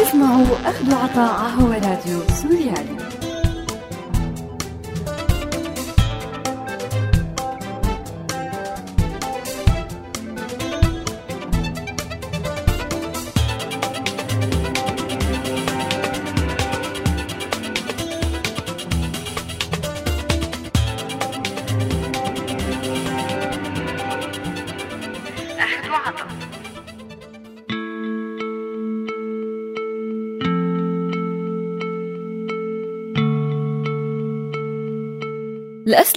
تسمعوا أخذ وعطاء هو راديو سوريالي.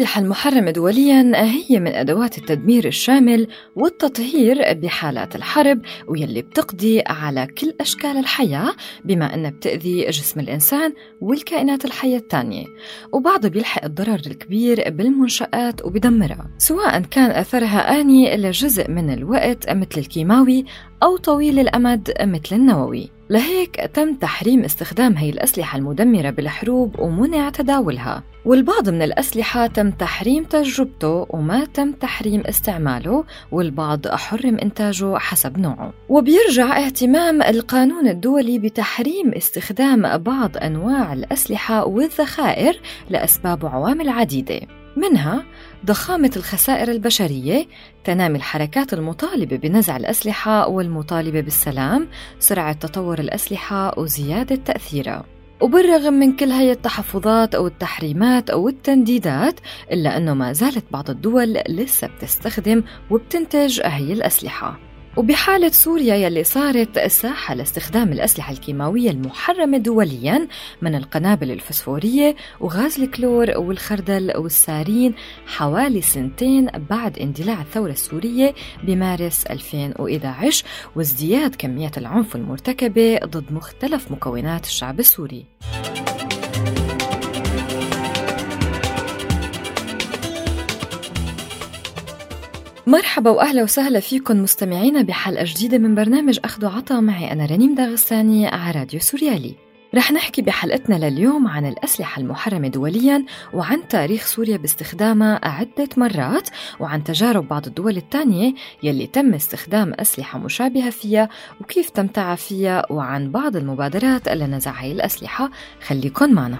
الأسلحة المحرمة دوليا هي من أدوات التدمير الشامل والتطهير بحالات الحرب واللي بتقضي على كل أشكال الحياة بما أنها بتأذي جسم الإنسان والكائنات الحية الثانية وبعضها بيلحق الضرر الكبير بالمنشآت وبدمرها. سواء كان أثرها آني لجزء من الوقت مثل الكيماوي أو طويل الأمد مثل النووي. لهيك تم تحريم استخدام هي الأسلحة المدمرة بالحروب ومنع تداولها. والبعض من الأسلحة تم تحريم تجربته وما تم تحريم استعماله والبعض حرم إنتاجه حسب نوعه. وبيرجع اهتمام القانون الدولي بتحريم استخدام بعض أنواع الأسلحة والذخائر لأسباب وعوامل عديدة. منها ضخامة الخسائر البشرية، تنامي الحركات المطالبة بنزع الأسلحة والمطالبة بالسلام، سرعة تطور الأسلحة وزيادة تأثيرها. وبالرغم من كل هاي التحفظات أو التحريمات أو التنديدات إلا أنه ما زالت بعض الدول لسه بتستخدم وبتنتج هي الأسلحة وبحالة سوريا يلي صارت ساحة لاستخدام الأسلحة الكيماوية المحرمة دوليا من القنابل الفسفورية وغاز الكلور والخردل والسارين حوالي سنتين بعد اندلاع الثورة السورية بمارس 2011 وازدياد كمية العنف المرتكبة ضد مختلف مكونات الشعب السوري. مرحبا وأهلا وسهلا فيكم مستمعينا بحلقة جديدة من برنامج أخذ وعطا معي أنا رنيم داغستاني على راديو سوريالي. رح نحكي بحلقتنا لليوم عن الأسلحة المحرمة دوليا وعن تاريخ سوريا باستخدامها عدة مرات وعن تجارب بعض الدول الثانية يلي تم استخدام أسلحة مشابهة فيها وكيف تمتع فيها وعن بعض المبادرات لنزع هاي الأسلحة خليكن معنا.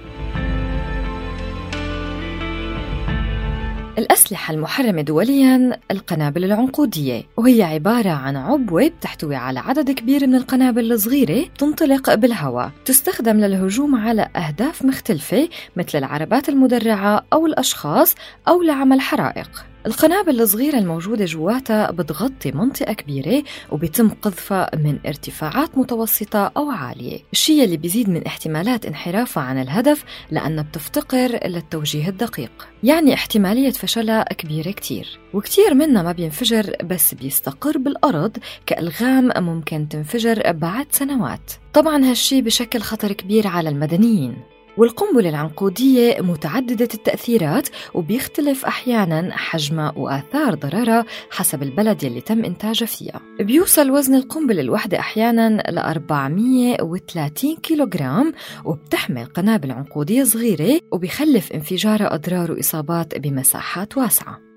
الأسلحة المحرمة دوليا القنابل العنقودية وهي عبارة عن عبوة بتحتوي على عدد كبير من القنابل الصغيرة تنطلق بالهواء تستخدم للهجوم على أهداف مختلفة مثل العربات المدرعة أو الأشخاص أو لعمل حرائق. القنابل الصغيرة الموجودة جواتها بتغطي منطقة كبيرة وبيتم قذفها من ارتفاعات متوسطة أو عالية. الشيء اللي بيزيد من احتمالات انحرافها عن الهدف لأنها بتفتقر للتوجيه الدقيق. يعني احتمالية فشلها كبيرة كتير. وكتير منها ما بينفجر بس بيستقر بالأرض كألغام ممكن تنفجر بعد سنوات. طبعا هالشي بشكل خطر كبير على المدنيين. والقنبلة العنقودية متعددة التأثيرات وبيختلف أحيانا حجمها وآثار ضررها حسب البلد يلي تم إنتاجها فيها. بيوصل وزن القنبلة الواحدة أحيانا ل 430 كيلوغرام وبتحمل قنابل عنقودية صغيرة وبيخلف انفجارها أضرار وإصابات بمساحات واسعة.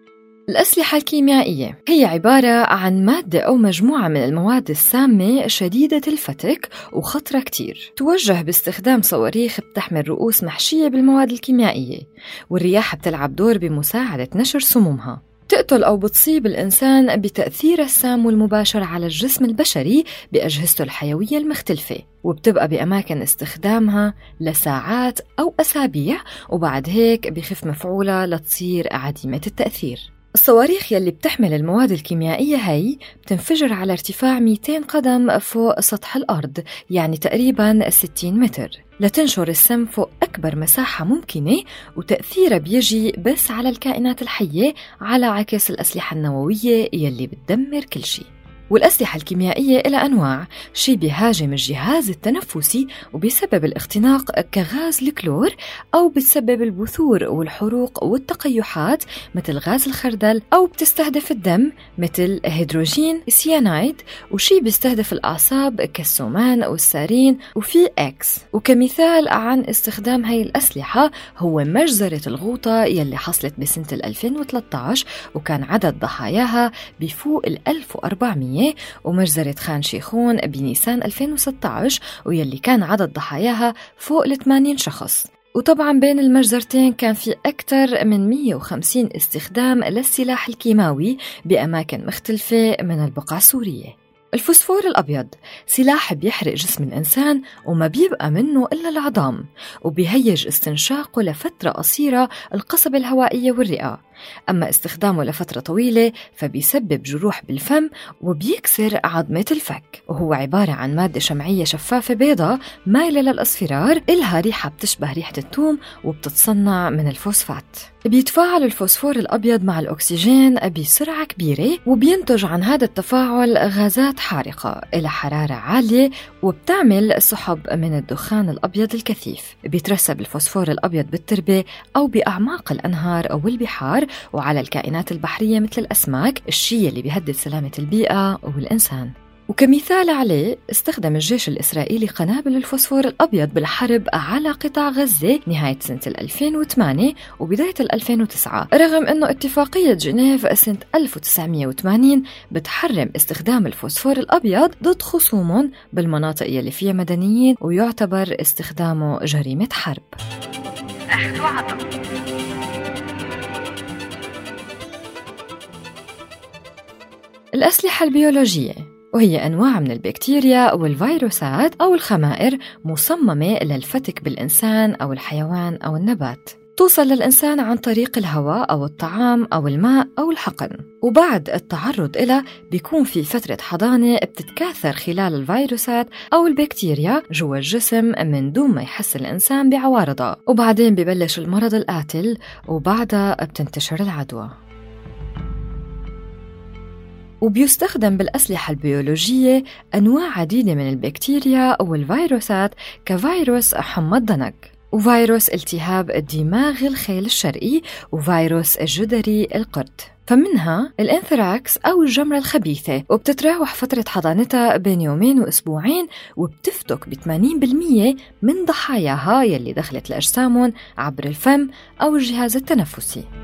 الأسلحة الكيميائية. هي عبارة عن مادة أو مجموعة من المواد السامة شديدة الفتك وخطرة كتير. توجه باستخدام صواريخ بتحمل رؤوس محشية بالمواد الكيميائية والرياح بتلعب دور بمساعدة نشر سمومها. تقتل أو بتصيب الإنسان بتأثيرها السام والمباشر على الجسم البشري بأجهزته الحيوية المختلفة وبتبقى بأماكن استخدامها لساعات أو أسابيع وبعد هيك بخف مفعولها لتصير عديمة التأثير. الصواريخ يلي بتحمل المواد الكيميائية هي بتنفجر على ارتفاع 200 قدم فوق سطح الأرض يعني تقريبا 60 متر. لتنشر السم فوق أكبر مساحة ممكنة وتأثيرها بيجي بس على الكائنات الحية على عكس الأسلحة النووية يلي بتدمر كل شيء والأسلحة الكيميائية إلى أنواع شي بيهاجم الجهاز التنفسي وبيسبب الاختناق كغاز الكلور أو بتسبب البثور والحروق والتقيحات مثل غاز الخردل أو بتستهدف الدم مثل hydrogen cyanide وشي بيستهدف الأعصاب كالسومان والسارين و VX وكمثال عن استخدام هاي الأسلحة هو مجزرة الغوطة يلي حصلت بسنة 2013 وكان عدد ضحاياها بفوق ال 1400 2008 ومجزرة خان شيخون بنيسان 2016 ويلي كان عدد ضحاياها فوق ال 80 شخص. وطبعا بين المجزرتين كان في أكثر من 150 استخدام للسلاح الكيماوي بأماكن مختلفة من البقعة السورية. الفوسفور الأبيض سلاح بيحرق جسم الإنسان وما بيبقى منه إلا العظام وبيهيج استنشاقه لفترة قصيرة القصبة الهوائية والرئة. أما استخدامه لفترة طويلة فبيسبب جروح بالفم وبيكسر عظمة الفك. وهو عبارة عن مادة شمعية شفافة بيضة مايلة للأصفرار إلها ريحة بتشبه ريحة الثوم وبتتصنع من الفوسفات. بيتفاعل الفوسفور الأبيض مع الأكسجين بسرعة كبيرة وبينتج عن هذا التفاعل غازات حارقة إلى حرارة عالية وبتعمل سحب من الدخان الأبيض الكثيف. بيترسب الفوسفور الأبيض بالتربة أو بأعماق الأنهار أو البحار وعلى الكائنات البحرية مثل الأسماك الشيء اللي بيهدد سلامة البيئة والإنسان. وكمثال عليه استخدم الجيش الإسرائيلي قنابل الفوسفور الأبيض بالحرب على قطاع غزة نهاية سنة 2008 وبداية 2009 رغم أنه اتفاقية جنيف سنة 1980 بتحرم استخدام الفوسفور الأبيض ضد خصوم بالمناطق يلي فيها مدنيين ويعتبر استخدامه جريمة حرب. الأسلحة البيولوجية وهي أنواع من البكتيريا أو الفيروسات أو الخمائر مصممة للفتك بالإنسان أو الحيوان أو النبات. توصل للإنسان عن طريق الهواء أو الطعام أو الماء أو الحقن. وبعد التعرض إلى بيكون في فترة حضانة بتتكاثر خلال الفيروسات أو البكتيريا جوا الجسم من دون ما يحس الإنسان بعوارضها وبعدين ببلش المرض القاتل وبعدها بتنتشر العدوى. وبيستخدم بالأسلحة البيولوجية أنواع عديدة من البكتيريا والفيروسات كفيروس حمى الضنك وفيروس التهاب الدماغ الخيل الشرقي وفيروس الجدري القرد فمنها الأنثراكس أو الجمرة الخبيثة وبتتراوح فترة حضانتها بين يومين وأسبوعين وبتفتك ب 80% من ضحاياها يلي دخلت لأجسامهم عبر الفم أو الجهاز التنفسي.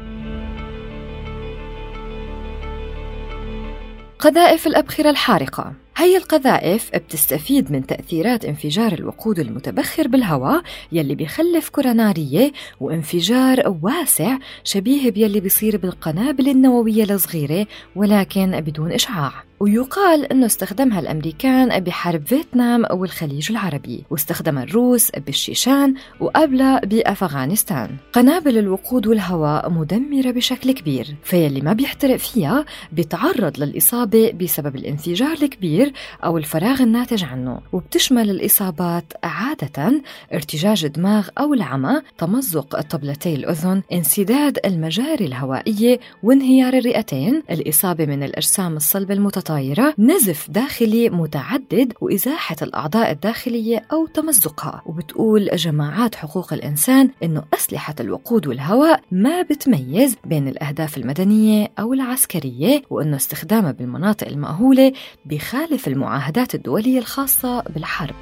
قذائف الأبخرة الحارقة. هي القذائف بتستفيد من تأثيرات انفجار الوقود المتبخر بالهواء يلي بيخلف كرة نارية وانفجار واسع شبيه بيلي بيصير بالقنابل النووية الصغيرة ولكن بدون إشعاع. ويقال أنه استخدمها الأمريكان بحرب فيتنام والخليج العربي واستخدم الروس بالشيشان وقبلها بأفغانستان. قنابل الوقود والهواء مدمرة بشكل كبير فيلي ما بيحترق فيها بيتعرض للإصابة بسبب الانفجار الكبير أو الفراغ الناتج عنه. وبتشمل الإصابات عادة ارتجاج الدماغ أو العمى تمزق طبلتي الأذن انسداد المجاري الهوائية وانهيار الرئتين الإصابة من الأجسام الصلبة المتطورة الطايرة نزف داخلي متعدد وإزاحة الأعضاء الداخلية أو تمزقها. وبتقول جماعات حقوق الإنسان إنه أسلحة الوقود والهواء ما بتميز بين الأهداف المدنية أو العسكرية وإنه استخدامها بالمناطق المأهولة بخالف المعاهدات الدولية الخاصة بالحرب.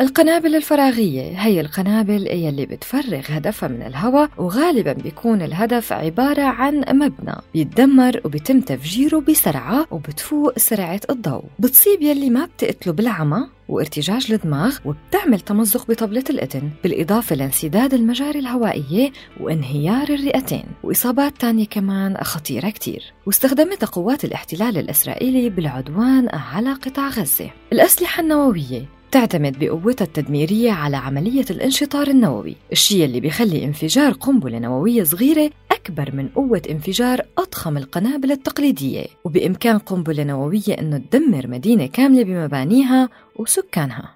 القنابل الفراغية هي القنابل يلي بتفرغ هدفها من الهواء وغالبا بيكون الهدف عبارة عن مبنى بيتدمر وبيتم تفجيره بسرعة وبتفوق سرعة الضوء. بتصيب يلي ما بتقتله بالعمى وارتجاج الدماغ وبتعمل تمزق بطبلة الإذن بالإضافة لانسداد المجاري الهوائية وانهيار الرئتين وإصابات تانية كمان خطيرة كتير. واستخدمتها قوات الاحتلال الإسرائيلي بالعدوان على قطاع غزة. الأسلحة النووية تعتمد بقوتها التدميرية على عملية الانشطار النووي الشيء اللي بيخلي انفجار قنبلة نووية صغيرة أكبر من قوة انفجار أضخم القنابل التقليدية وبإمكان قنبلة نووية أنه تدمر مدينة كاملة بمبانيها وسكانها.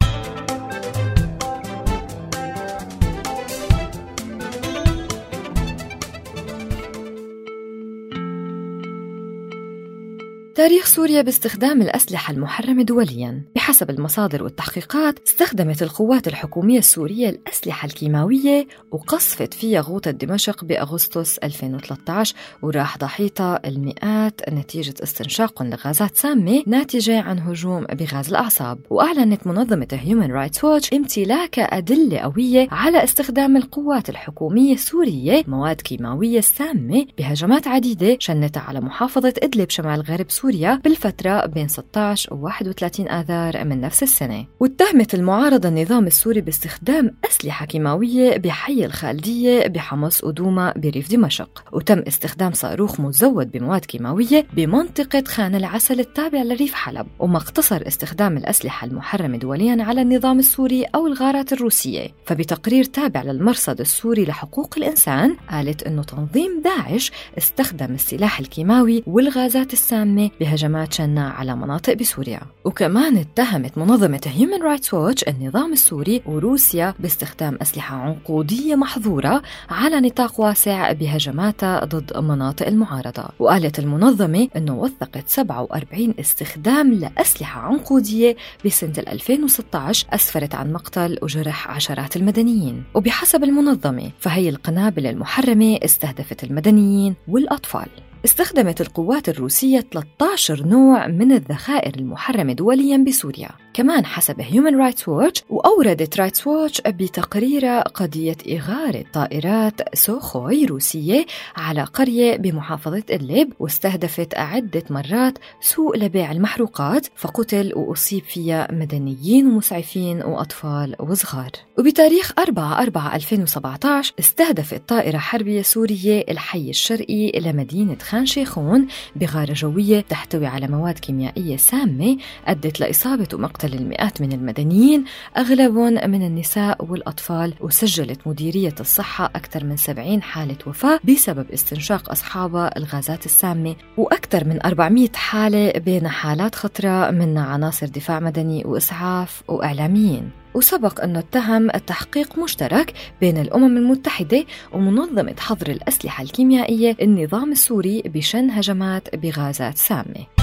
تاريخ سوريا باستخدام الأسلحة المحرمة دوليا. بحسب المصادر والتحقيقات استخدمت القوات الحكومية السورية الأسلحة الكيماوية وقصفت فيها غوطة دمشق بأغسطس 2013 وراح ضحيتها المئات نتيجة استنشاقهم لغازات سامة ناتجة عن هجوم بغاز الأعصاب. وأعلنت منظمة هيومن رايتس ووتش امتلاك أدلة قوية على استخدام القوات الحكومية السورية مواد كيماوية سامة بهجمات عديدة شنتها على محافظة إدلب شمال غرب سوريا بالفترة بين 16 و 31 آذار من نفس السنة. واتهمت المعارضة النظام السوري باستخدام أسلحة كيماوية بحي الخالدية بحمص ودوما بريف دمشق. وتم استخدام صاروخ مزود بمواد كيماوية بمنطقة خان العسل التابع لريف حلب. وما اقتصر استخدام الأسلحة المحرمة دوليا على النظام السوري أو الغارات الروسية. فبتقرير تابع للمرصد السوري لحقوق الإنسان قالت أنه تنظيم داعش استخدم السلاح الكيماوي والغازات السامة بهجمات شنها على مناطق بسوريا. وكمان اتهمت منظمة هيومن رايتس ووتش النظام السوري وروسيا باستخدام أسلحة عنقودية محظورة على نطاق واسع بهجماتها ضد مناطق المعارضة. وقالت المنظمة أنه وثقت 47 استخدام لأسلحة عنقودية بسنة 2016 أسفرت عن مقتل وجرح عشرات المدنيين. وبحسب المنظمة فهي القنابل المحرمة استهدفت المدنيين والأطفال. استخدمت القوات الروسية 13 نوع من الذخائر المحرمة دوليا بسوريا. كمان حسب هيومن رايتس ووتش وأوردت رايتس ووتش بتقريرها قضية إغارة طائرات سوخوي روسية على قرية بمحافظة إدلب واستهدفت عدة مرات سوق لبيع المحروقات فقتل وأصيب فيها مدنيين ومسعفين وأطفال وصغار. وبتاريخ 4 4 2017 استهدفت طائرة حربية سورية الحي الشرقي لمدينة خان شيخون بغارة جوية تحتوي على مواد كيميائية سامة أدت لإصابة ومقتل المئات من المدنيين أغلبهم من النساء والأطفال وسجلت مديرية الصحة أكثر من 70 حالة وفاة بسبب استنشاق أصحابها الغازات السامة وأكثر من 400 حالة بين حالات خطرة من عناصر دفاع مدني وإسعاف وإعلاميين. وسبق أنه اتهم التحقيق مشترك بين الأمم المتحدة ومنظمة حظر الأسلحة الكيميائية النظام السوري بشن هجمات بغازات سامة.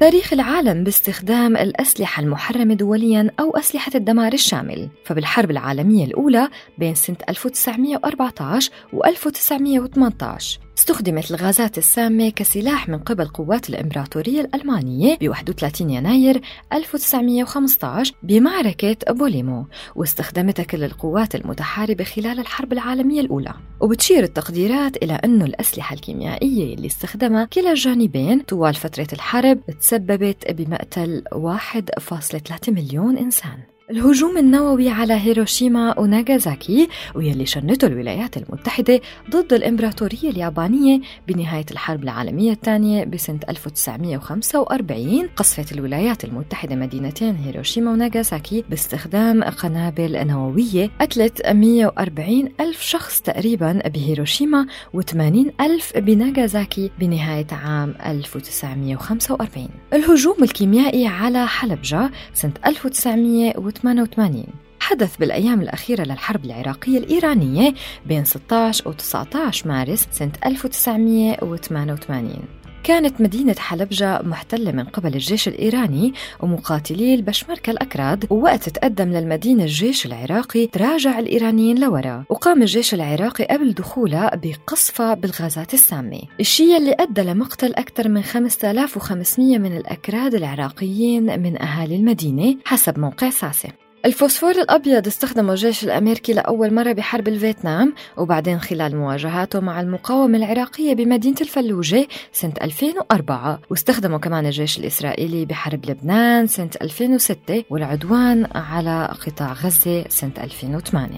تاريخ العالم باستخدام الأسلحة المحرمة دوليا أو أسلحة الدمار الشامل. فبالحرب العالمية الأولى بين سنة 1914 و 1918 استخدمت الغازات السامة كسلاح من قبل قوات الإمبراطورية الألمانية ب 31 يناير 1915 بمعركة بوليمو واستخدمتها كل القوات المتحاربة خلال الحرب العالمية الأولى. وبتشير التقديرات إلى أنه الأسلحة الكيميائية اللي استخدمها كلا الجانبين طوال فترة الحرب تسببت بمقتل 1.3 مليون إنسان. الهجوم النووي على هيروشيما وناغازاكي ويلي شنته الولايات المتحدة ضد الإمبراطورية اليابانية بنهاية الحرب العالمية الثانية بسنة 1945 قصفت الولايات المتحدة مدينتين هيروشيما وناغازاكي باستخدام قنابل نووية. قتلت 140 ألف شخص تقريبا بهيروشيما و80 ألف بناغازاكي بنهاية عام 1945 الهجوم الكيميائي على حلبجة سنة 1988 1988 حدث بالأيام الأخيرة للحرب العراقية الإيرانية بين 16 و 19 مارس سنة 1988 كانت مدينة حلبجة محتلة من قبل الجيش الإيراني ومقاتلي البشمركة الأكراد ووقت تقدم للمدينة الجيش العراقي تراجع الإيرانيين لورا. وقام الجيش العراقي قبل دخولها بقصفها بالغازات السامة. الشيء اللي أدى لمقتل أكثر من 5500 من الأكراد العراقيين من أهالي المدينة حسب موقع ساسي الفوسفور الأبيض استخدمه الجيش الأمريكي لأول مرة بحرب الفيتنام وبعدين خلال مواجهاته مع المقاومة العراقية بمدينة الفلوجة سنة 2004 واستخدمه كمان الجيش الإسرائيلي بحرب لبنان سنة 2006 والعدوان على قطاع غزة سنة 2008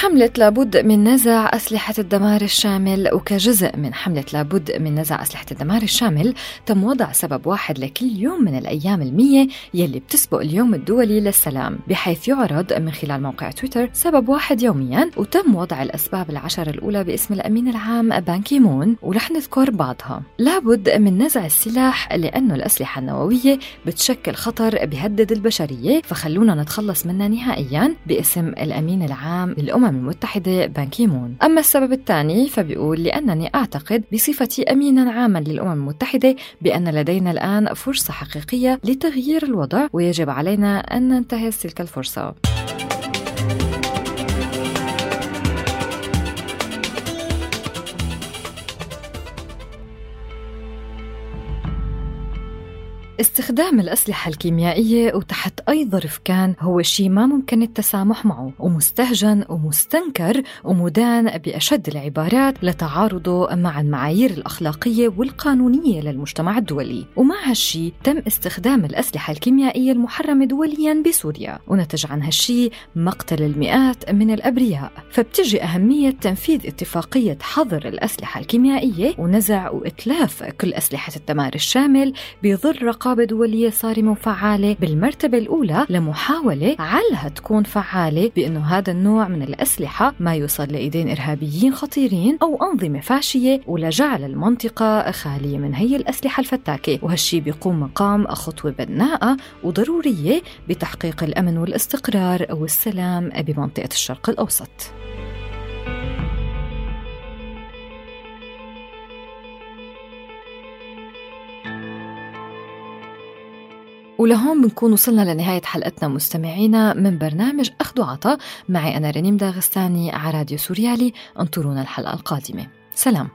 حملة لابد من نزع أسلحة الدمار الشامل وكجزء من حملة لابد من نزع أسلحة الدمار الشامل تم وضع سبب واحد لكل يوم من الأيام المية يلي بتسبق اليوم الدولي للسلام بحيث يعرض من خلال موقع تويتر سبب واحد يوميا وتم وضع الأسباب العشر الأولى باسم الأمين العام بان كي مون ورح نذكر بعضها. لابد من نزع السلاح لأنه الأسلحة النووية بتشكل خطر بيهدد البشرية فخلونا نتخلص منها نهائيا باسم الأمين العام للأمم المتحدة بان كي مون أما السبب الثاني فبيقول لأنني أعتقد بصفتي أمينا عاما للأمم المتحدة بأن لدينا الآن فرصة حقيقية لتغيير الوضع ويجب علينا أن ننتهز تلك الفرصة. استخدام الأسلحة الكيميائية وتحت أي ظرف كان هو شيء ما ممكن التسامح معه ومستهجن ومستنكر ومدان بأشد العبارات لتعارضه مع المعايير الأخلاقية والقانونية للمجتمع الدولي. ومع هالشي تم استخدام الأسلحة الكيميائية المحرمة دوليا بسوريا ونتج عن هالشي مقتل المئات من الأبرياء. فبتجي أهمية تنفيذ اتفاقية حظر الأسلحة الكيميائية ونزع وإتلاف كل أسلحة الدمار الشامل بظل رقابة رقابة دولية صارمة وفعالة بالمرتبة الأولى لمحاولة علها تكون فعالة بأنه هذا النوع من الأسلحة ما يوصل لإيدين إرهابيين خطيرين أو أنظمة فاشية ولجعل المنطقة خالية من هي الأسلحة الفتاكة. وهالشي بيقوم مقام خطوة بناءة وضرورية بتحقيق الأمن والاستقرار والسلام بمنطقة الشرق الأوسط. ولهون بنكون وصلنا لنهاية حلقتنا مستمعينا من برنامج أخذ وعطاء. معي أنا رنيم داغستاني على راديو سوريالي. انطرونا الحلقة القادمة. سلام.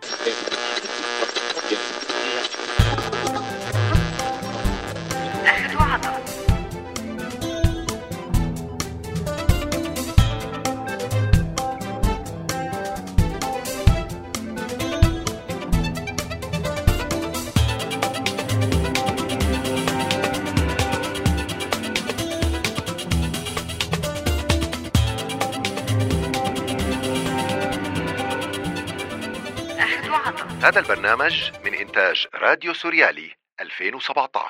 هذا البرنامج من إنتاج راديو سوريالي 2017